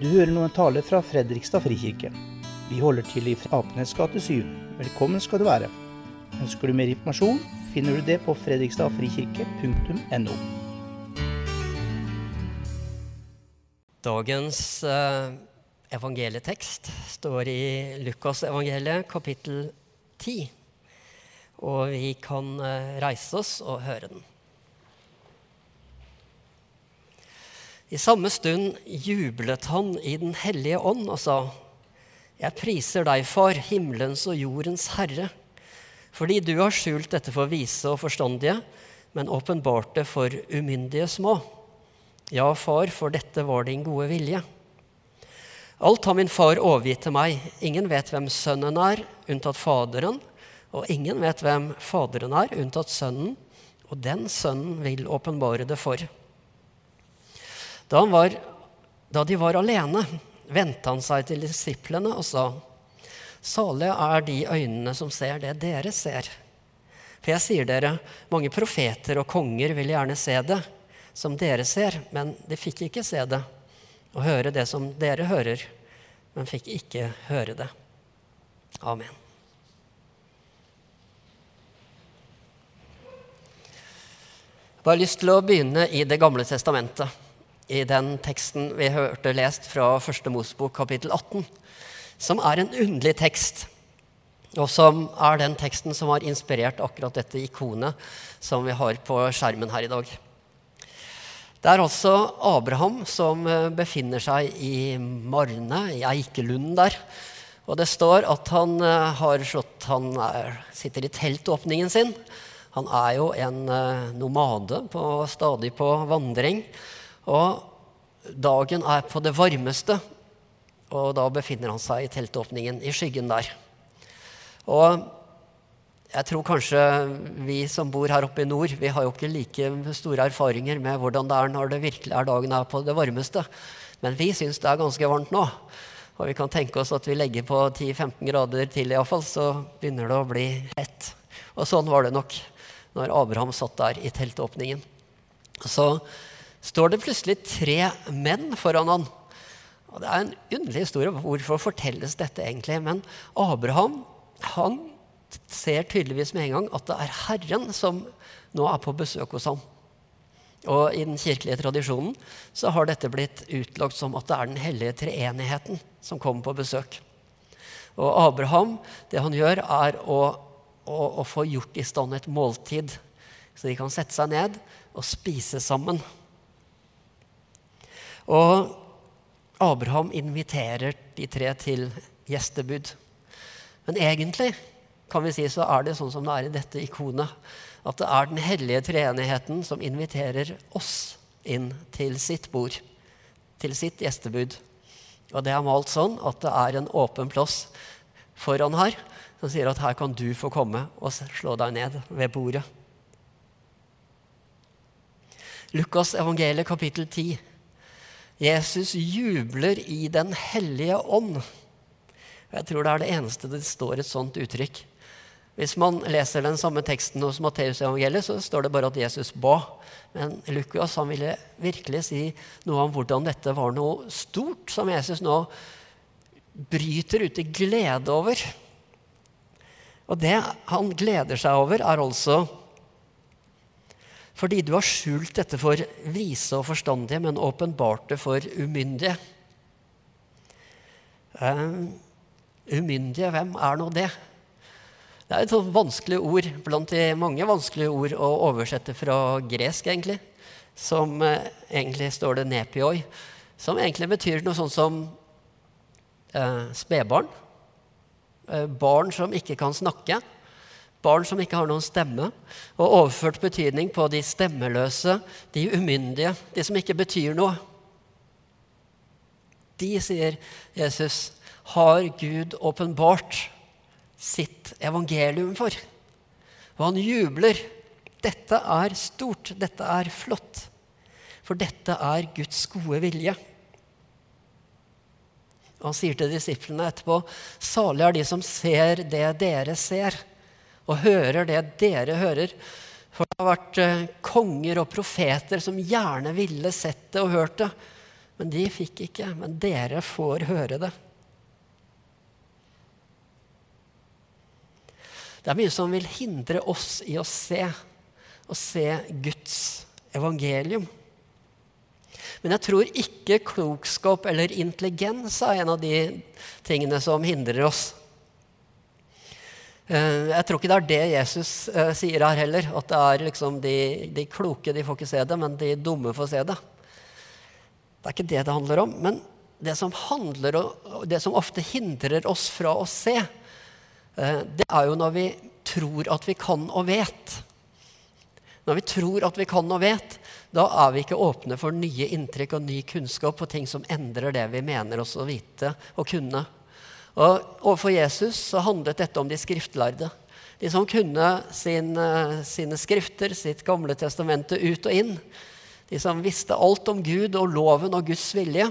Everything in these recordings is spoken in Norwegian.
Du hører nå en tale fra Fredrikstad frikirke. Vi holder til i Apenes gate 7. Velkommen skal du være. Ønsker du mer informasjon, finner du det på fredrikstadfrikirke.no. Dagens eh, evangelietekst står i Lukas evangeliet kapittel 10. Og vi kan eh, reise oss og høre den. I samme stund jublet han i Den hellige ånd og sa:" Jeg priser deg, Far, himmelens og jordens Herre, fordi du har skjult dette for vise og forstandige, men åpenbart det for umyndige små. Ja, Far, for dette var din gode vilje. Alt har min far overgitt til meg. Ingen vet hvem sønnen er, unntatt Faderen, og ingen vet hvem Faderen er, unntatt Sønnen, og den Sønnen vil åpenbare det for. Da, var, da de var alene, vendte han seg til disiplene og sa:" Salige er de øynene som ser det dere ser. For jeg sier dere, mange profeter og konger vil gjerne se det som dere ser, men de fikk ikke se det, og høre det som dere hører, men fikk ikke høre det. Amen. Jeg har lyst til å begynne i Det gamle testamentet, i den teksten vi hørte lest fra Første Mosebok kapittel 18, som er en underlig tekst, og som er den teksten som har inspirert akkurat dette ikonet som vi har på skjermen her i dag. Det er altså Abraham som befinner seg i Marne, i Eikelunden der. Og det står at han har slått Han er, sitter i teltåpningen sin. Han er jo en nomade, på, stadig på vandring. Og dagen er på det varmeste, og da befinner han seg i teltåpningen, i skyggen der. Og jeg tror kanskje vi som bor her oppe i nord, vi har jo ikke like store erfaringer med hvordan det er når det virkelig er dagen er på det varmeste. Men vi syns det er ganske varmt nå. Og vi kan tenke oss at vi legger på 10-15 grader til, iallfall, så begynner det å bli hett. Og sånn var det nok når Abraham satt der i teltåpningen. Så står det plutselig tre menn foran han. Og Det er en underlig historie. Hvorfor fortelles dette egentlig? Men Abraham han ser tydeligvis med en gang at det er Herren som nå er på besøk hos ham. Og i den kirkelige tradisjonen så har dette blitt utlagt som at det er den hellige treenigheten som kommer på besøk. Og Abraham, det han gjør, er å, å, å få gjort i stand et måltid. Så de kan sette seg ned og spise sammen. Og Abraham inviterer de tre til gjestebud. Men egentlig kan vi si, så er det sånn som det er i dette ikonet. At det er den hellige treenigheten som inviterer oss inn til sitt bord, til sitt gjestebud. Og det er malt sånn at det er en åpen plass foran her som sier at her kan du få komme og slå deg ned ved bordet. Lukas evangeliet kapittel 10. Jesus jubler i Den hellige ånd. Jeg tror det er det eneste det står et sånt uttrykk. Hvis man leser den samme teksten hos Matteusevangeliet, så står det bare at Jesus ba. Men Lukas han ville virkelig si noe om hvordan dette var noe stort som Jesus nå bryter ut i glede over. Og det han gleder seg over, er altså fordi du har skjult dette for vise og forstandige, men åpenbart det for umyndige. Um, umyndige, hvem er nå det? Det er et sånt vanskelig ord blant de mange vanskelige ord å oversette fra gresk, egentlig. Som eh, egentlig står det nepioi, som egentlig betyr noe sånt som eh, spedbarn. Eh, barn som ikke kan snakke. Barn som ikke har noen stemme. Og overført betydning på de stemmeløse, de umyndige, de som ikke betyr noe. De, sier Jesus, har Gud åpenbart sitt evangelium for. Og han jubler. Dette er stort, dette er flott. For dette er Guds gode vilje. Og han sier til disiplene etterpå.: Salig er de som ser det dere ser, og hører det dere hører. For det har vært eh, konger og profeter som gjerne ville sett det og hørt det, Men de fikk ikke. Men dere får høre det. Det er mye som vil hindre oss i å se, å se Guds evangelium. Men jeg tror ikke klokskap eller intelligens er en av de tingene som hindrer oss. Eh, jeg tror ikke det er det Jesus eh, sier her heller. At det er liksom de, de, kloke de får ikke se det, men de dumme får se det. Det er ikke det det handler om. Men det som, handler, det som ofte hindrer oss fra å se, eh, det er jo når vi tror at vi kan og vet. Når vi tror at vi kan og vet, da er vi ikke åpne for nye inntrykk og ny kunnskap og ting som endrer det vi mener oss å vite og kunne. Og Overfor Jesus så handlet dette om de skriftlærde. De som kunne sin, eh, sine skrifter, sitt gamle testamente, ut og inn. De som visste alt om Gud og loven og Guds vilje.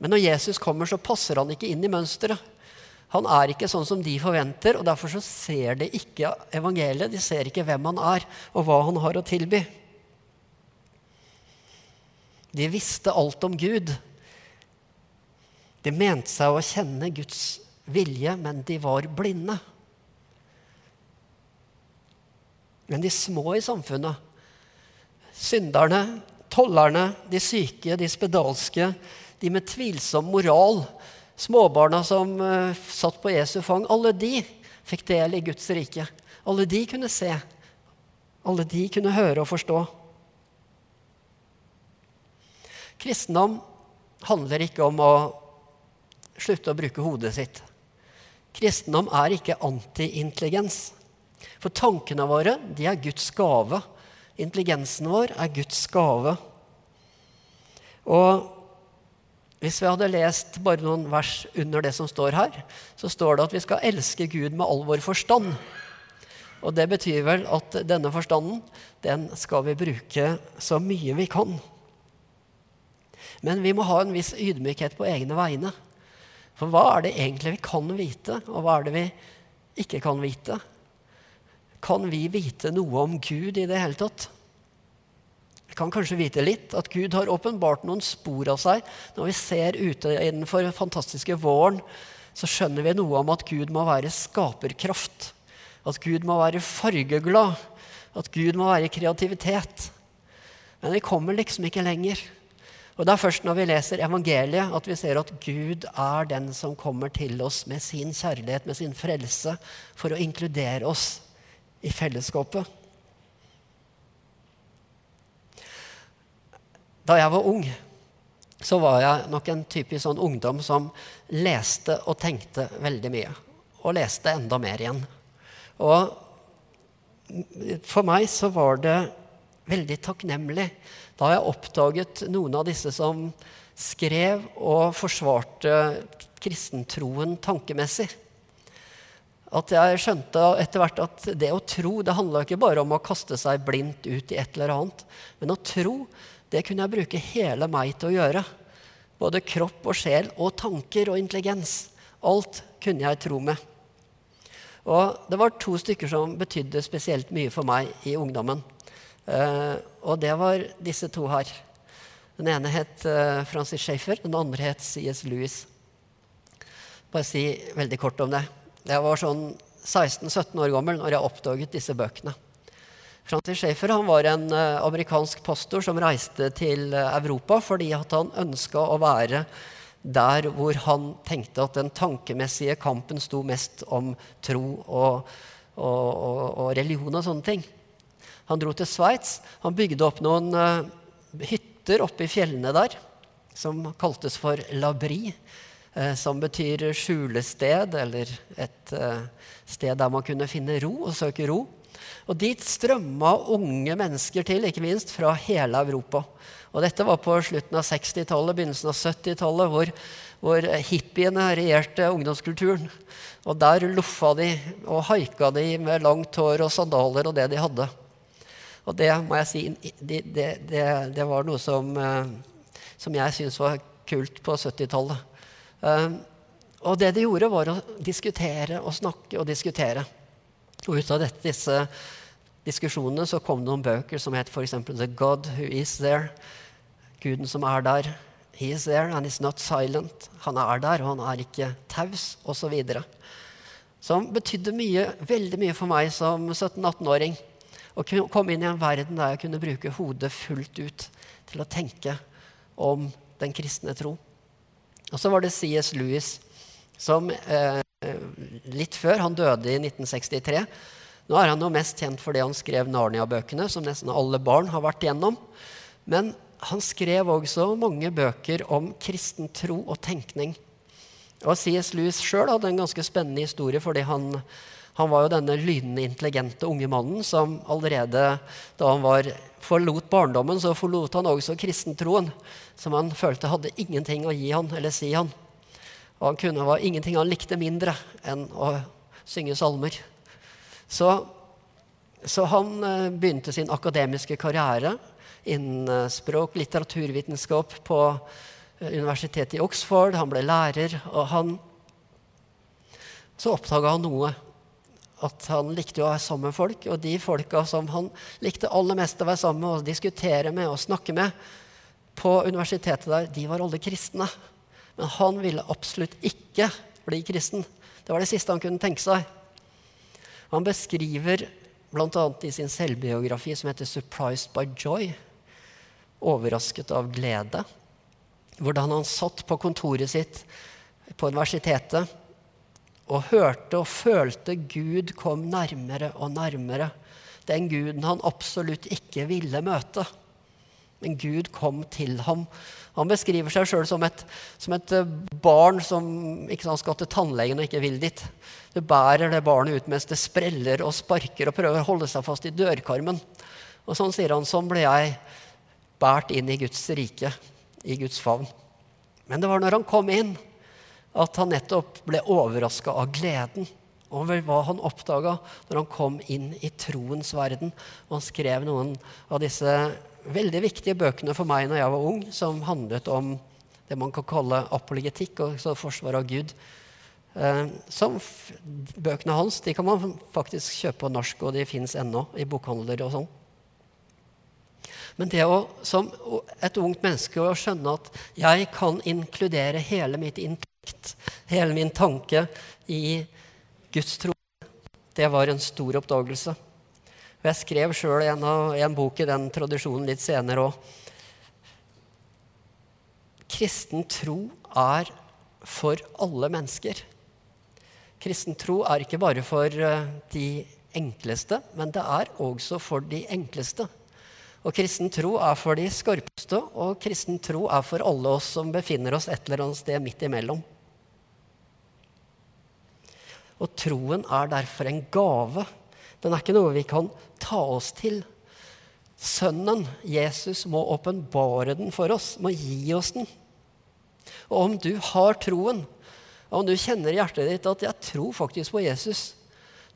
Men når Jesus kommer, så passer han ikke inn i mønsteret. Han er ikke sånn som de forventer, og derfor så ser de ikke evangeliet. De ser ikke hvem han er, og hva han har å tilby. De visste alt om Gud, de mente seg å kjenne Guds vilje, men de var blinde. Men de små i samfunnet, synderne, tollerne, de syke, de spedalske, de med tvilsom moral, småbarna som uh, satt på Jesu fang, alle de fikk del i Guds rike. Alle de kunne se. Alle de kunne høre og forstå. Kristendom handler ikke om å slutte å bruke hodet sitt. Kristendom er ikke anti-intelligens. For tankene våre de er Guds gave. Intelligensen vår er Guds gave. Og hvis vi hadde lest bare noen vers under det som står her, så står det at vi skal elske Gud med all vår forstand. Og det betyr vel at denne forstanden, den skal vi bruke så mye vi kan. Men vi må ha en viss ydmykhet på egne vegne. For hva er det egentlig vi kan vite, og hva er det vi ikke kan vite? Kan vi vite noe om Gud i det hele tatt? Vi kan kanskje vite litt, at Gud har åpenbart noen spor av seg. Når vi ser ute innenfor den fantastiske våren, så skjønner vi noe om at Gud må være skaperkraft. At Gud må være fargeglad. At Gud må være kreativitet. Men vi kommer liksom ikke lenger. Og Det er først når vi leser evangeliet, at vi ser at Gud er den som kommer til oss med sin kjærlighet, med sin frelse, for å inkludere oss i fellesskapet. Da jeg var ung, så var jeg nok en typisk sånn ungdom som leste og tenkte veldig mye. Og leste enda mer igjen. Og for meg så var det veldig takknemlig da har jeg oppdaget noen av disse som skrev og forsvarte kristentroen tankemessig. At jeg skjønte etter hvert at det å tro det handla ikke bare om å kaste seg blindt ut i et eller annet. Men å tro, det kunne jeg bruke hele meg til å gjøre. Både kropp og sjel og tanker og intelligens. Alt kunne jeg tro med. Og det var to stykker som betydde spesielt mye for meg i ungdommen. Uh, og det var disse to her. Den ene het uh, Francis Schaeffer, den andre het C.S. Lewis. Bare si veldig kort om det. Jeg var sånn 16-17 år gammel når jeg oppdaget disse bøkene. Francis Schaeffer var en uh, amerikansk pastor som reiste til Europa fordi han ønska å være der hvor han tenkte at den tankemessige kampen sto mest om tro og, og, og, og religion og sånne ting. Han dro til Sveits. Han bygde opp noen uh, hytter oppe i fjellene der som kaltes for labri, uh, som betyr skjulested, eller et uh, sted der man kunne finne ro og søke ro. Og dit strømma unge mennesker til, ikke minst fra hele Europa. Og dette var på slutten av 60-tallet, begynnelsen av 70-tallet, hvor, hvor hippiene regjerte ungdomskulturen. Og der loffa de og haika de med langt hår og sandaler og det de hadde. Og det må jeg si, det, det, det, det var noe som, eh, som jeg syntes var kult på 70-tallet. Eh, og det de gjorde, var å diskutere og snakke og diskutere. Og ut av dette, disse diskusjonene så kom det noen bøker som het f.eks. The God Who Is There. Guden som er der. He is there and is not silent. Han er der, og han er ikke taus, osv. Som betydde mye, veldig mye for meg som 17-18-åring. Å komme inn i en verden der jeg kunne bruke hodet fullt ut til å tenke om den kristne tro. Og så var det C.S. Lewis som eh, litt før Han døde i 1963. Nå er han jo mest kjent for det han skrev Narnia-bøkene, som nesten alle barn har vært igjennom. Men han skrev også mange bøker om kristen tro og tenkning. Og C.S. Lewis sjøl hadde en ganske spennende historie, fordi han, han var jo denne lynende intelligente unge mannen som allerede da han var, forlot barndommen, så forlot han også kristentroen, som han følte hadde ingenting å gi han eller si han. Og han kunne var ingenting han likte mindre enn å synge salmer. Så, så han eh, begynte sin akademiske karriere innen eh, språk, litteraturvitenskap på eh, universitetet i Oxford. Han ble lærer, og han Så oppdaga han noe. At han likte å være sammen med folk. Og de folka som han likte aller mest å være sammen med og diskutere med og snakke med på universitetet der, de var alle kristne. Men han ville absolutt ikke bli kristen. Det var det siste han kunne tenke seg. Han beskriver bl.a. i sin selvbiografi som heter 'Surprised by Joy', overrasket av glede. Hvordan han satt på kontoret sitt på universitetet og hørte og følte Gud kom nærmere og nærmere. Den guden han absolutt ikke ville møte. Men Gud kom til ham. Han beskriver seg sjøl som, som, et eh, barn som ikke sant, skal til tannlegen og ikke vil dit. Du bærer det barnet ut mens det spreller og sparker og prøver å holde seg fast i dørkarmen. Og sånn sier han, sånn ble jeg båret inn i Guds rike, i Guds favn. Men det var når han kom inn, at han nettopp ble overraska av gleden over hva han oppdaga når han kom inn i troens verden. Og han skrev noen av disse veldig viktige bøkene for meg når jeg var ung, som handlet om det man kan kalle apologetikk, altså forsvar av Gud. Eh, som Bøkene hans de kan man faktisk kjøpe på norsk, og de fins ennå i bokhandler og sånn. Men det å, som et ungt menneske å skjønne at jeg kan inkludere hele mitt intellekt, hele min tanke, i Guds tro, det var en stor oppdagelse. Og jeg skrev sjøl en, en bok i den tradisjonen litt senere òg. Kristen tro er for alle mennesker. Kristen tro er ikke bare for eh, de enkleste, men det er også for de enkleste. Og kristen tro er for de skarpeste, og kristen tro er for alle oss som befinner oss et eller annet sted midt imellom. Og troen er derfor en gave. Den er ikke noe vi kan ta oss til. Sønnen, Jesus, må åpenbare den for oss, må gi oss den. Og om du har troen, og om du kjenner i hjertet ditt at 'jeg tror faktisk på Jesus',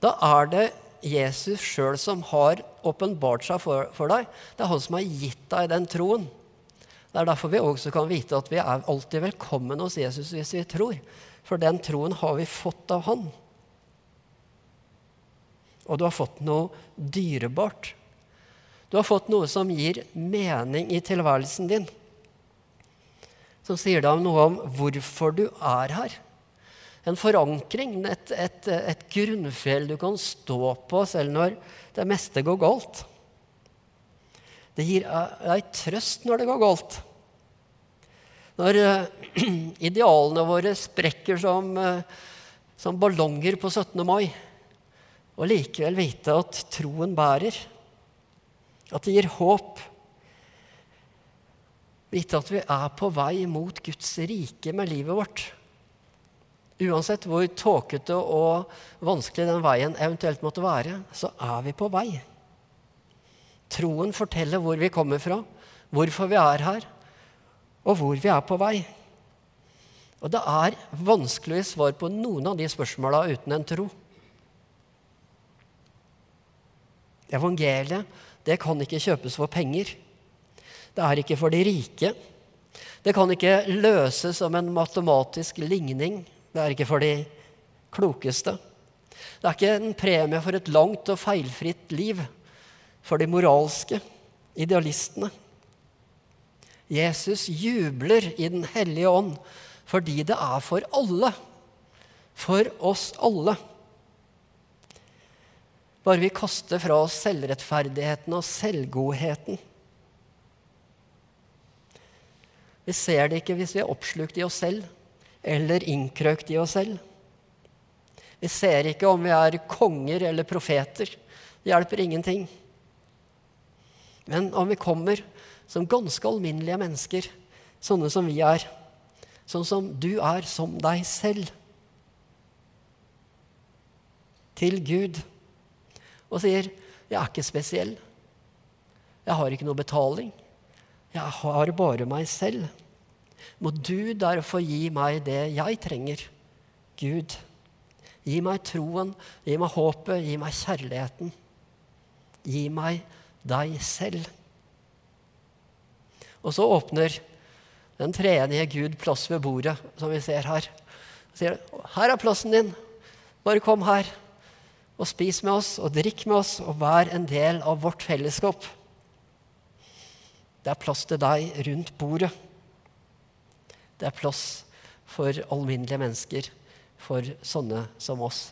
da er det Jesus sjøl som har åpenbart seg for, for, deg. Det er han som har gitt deg den troen. Det er derfor vi også kan vite at vi er alltid velkommen hos Jesus hvis vi tror. For den troen har vi fått av han. Og du har fått noe dyrebart. Du har fått noe som gir mening i tilværelsen din. Som sier deg noe om hvorfor du er her en forankring, et, et, et grunnfjell du kan stå på selv når det meste går galt. Det gir deg trøst når det går galt. Når uh, idealene våre sprekker som, uh, som ballonger på 17. mai, og likevel vite at troen bærer, at det gir håp. Vite at vi er på vei mot Guds rike med livet vårt. Uansett hvor tåkete og vanskelig den veien eventuelt måtte være, så er vi på vei. Troen forteller hvor vi kommer fra, hvorfor vi er her, og hvor vi er på vei. Og det er vanskelig å svare på noen av de spørsmåla uten en tro. Evangeliet det kan ikke kjøpes for penger. Det er ikke for de rike. Det kan ikke løses som en matematisk ligning det er ikke for de klokeste. Det er ikke en premie for et langt og feilfritt liv for de moralske idealistene. Jesus jubler i Den hellige ånd fordi det er for alle. For oss alle. Bare vi kaster fra oss selvrettferdigheten og selvgodheten. Vi ser det ikke hvis vi er oppslukt i oss selv eller innkrøkt i oss selv. Vi ser ikke om vi er konger eller profeter. Det hjelper ingenting. Men om vi kommer som ganske alminnelige mennesker, sånne som vi er, sånn som du er som deg selv, til Gud og sier 'Jeg er ikke spesiell. Jeg har ikke noe betaling. Jeg har bare meg selv.' Må du derfor gi meg det jeg trenger, Gud. Gi meg troen, gi meg håpet, gi meg kjærligheten. Gi meg deg selv. Og så åpner den treenige Gud plass ved bordet, som vi ser her. Han sier, 'Her er plassen din. Bare kom her og spis med oss og drikk med oss og vær en del av vårt fellesskap.' Det er plass til deg rundt bordet. Det er plass for alminnelige mennesker, for sånne som oss.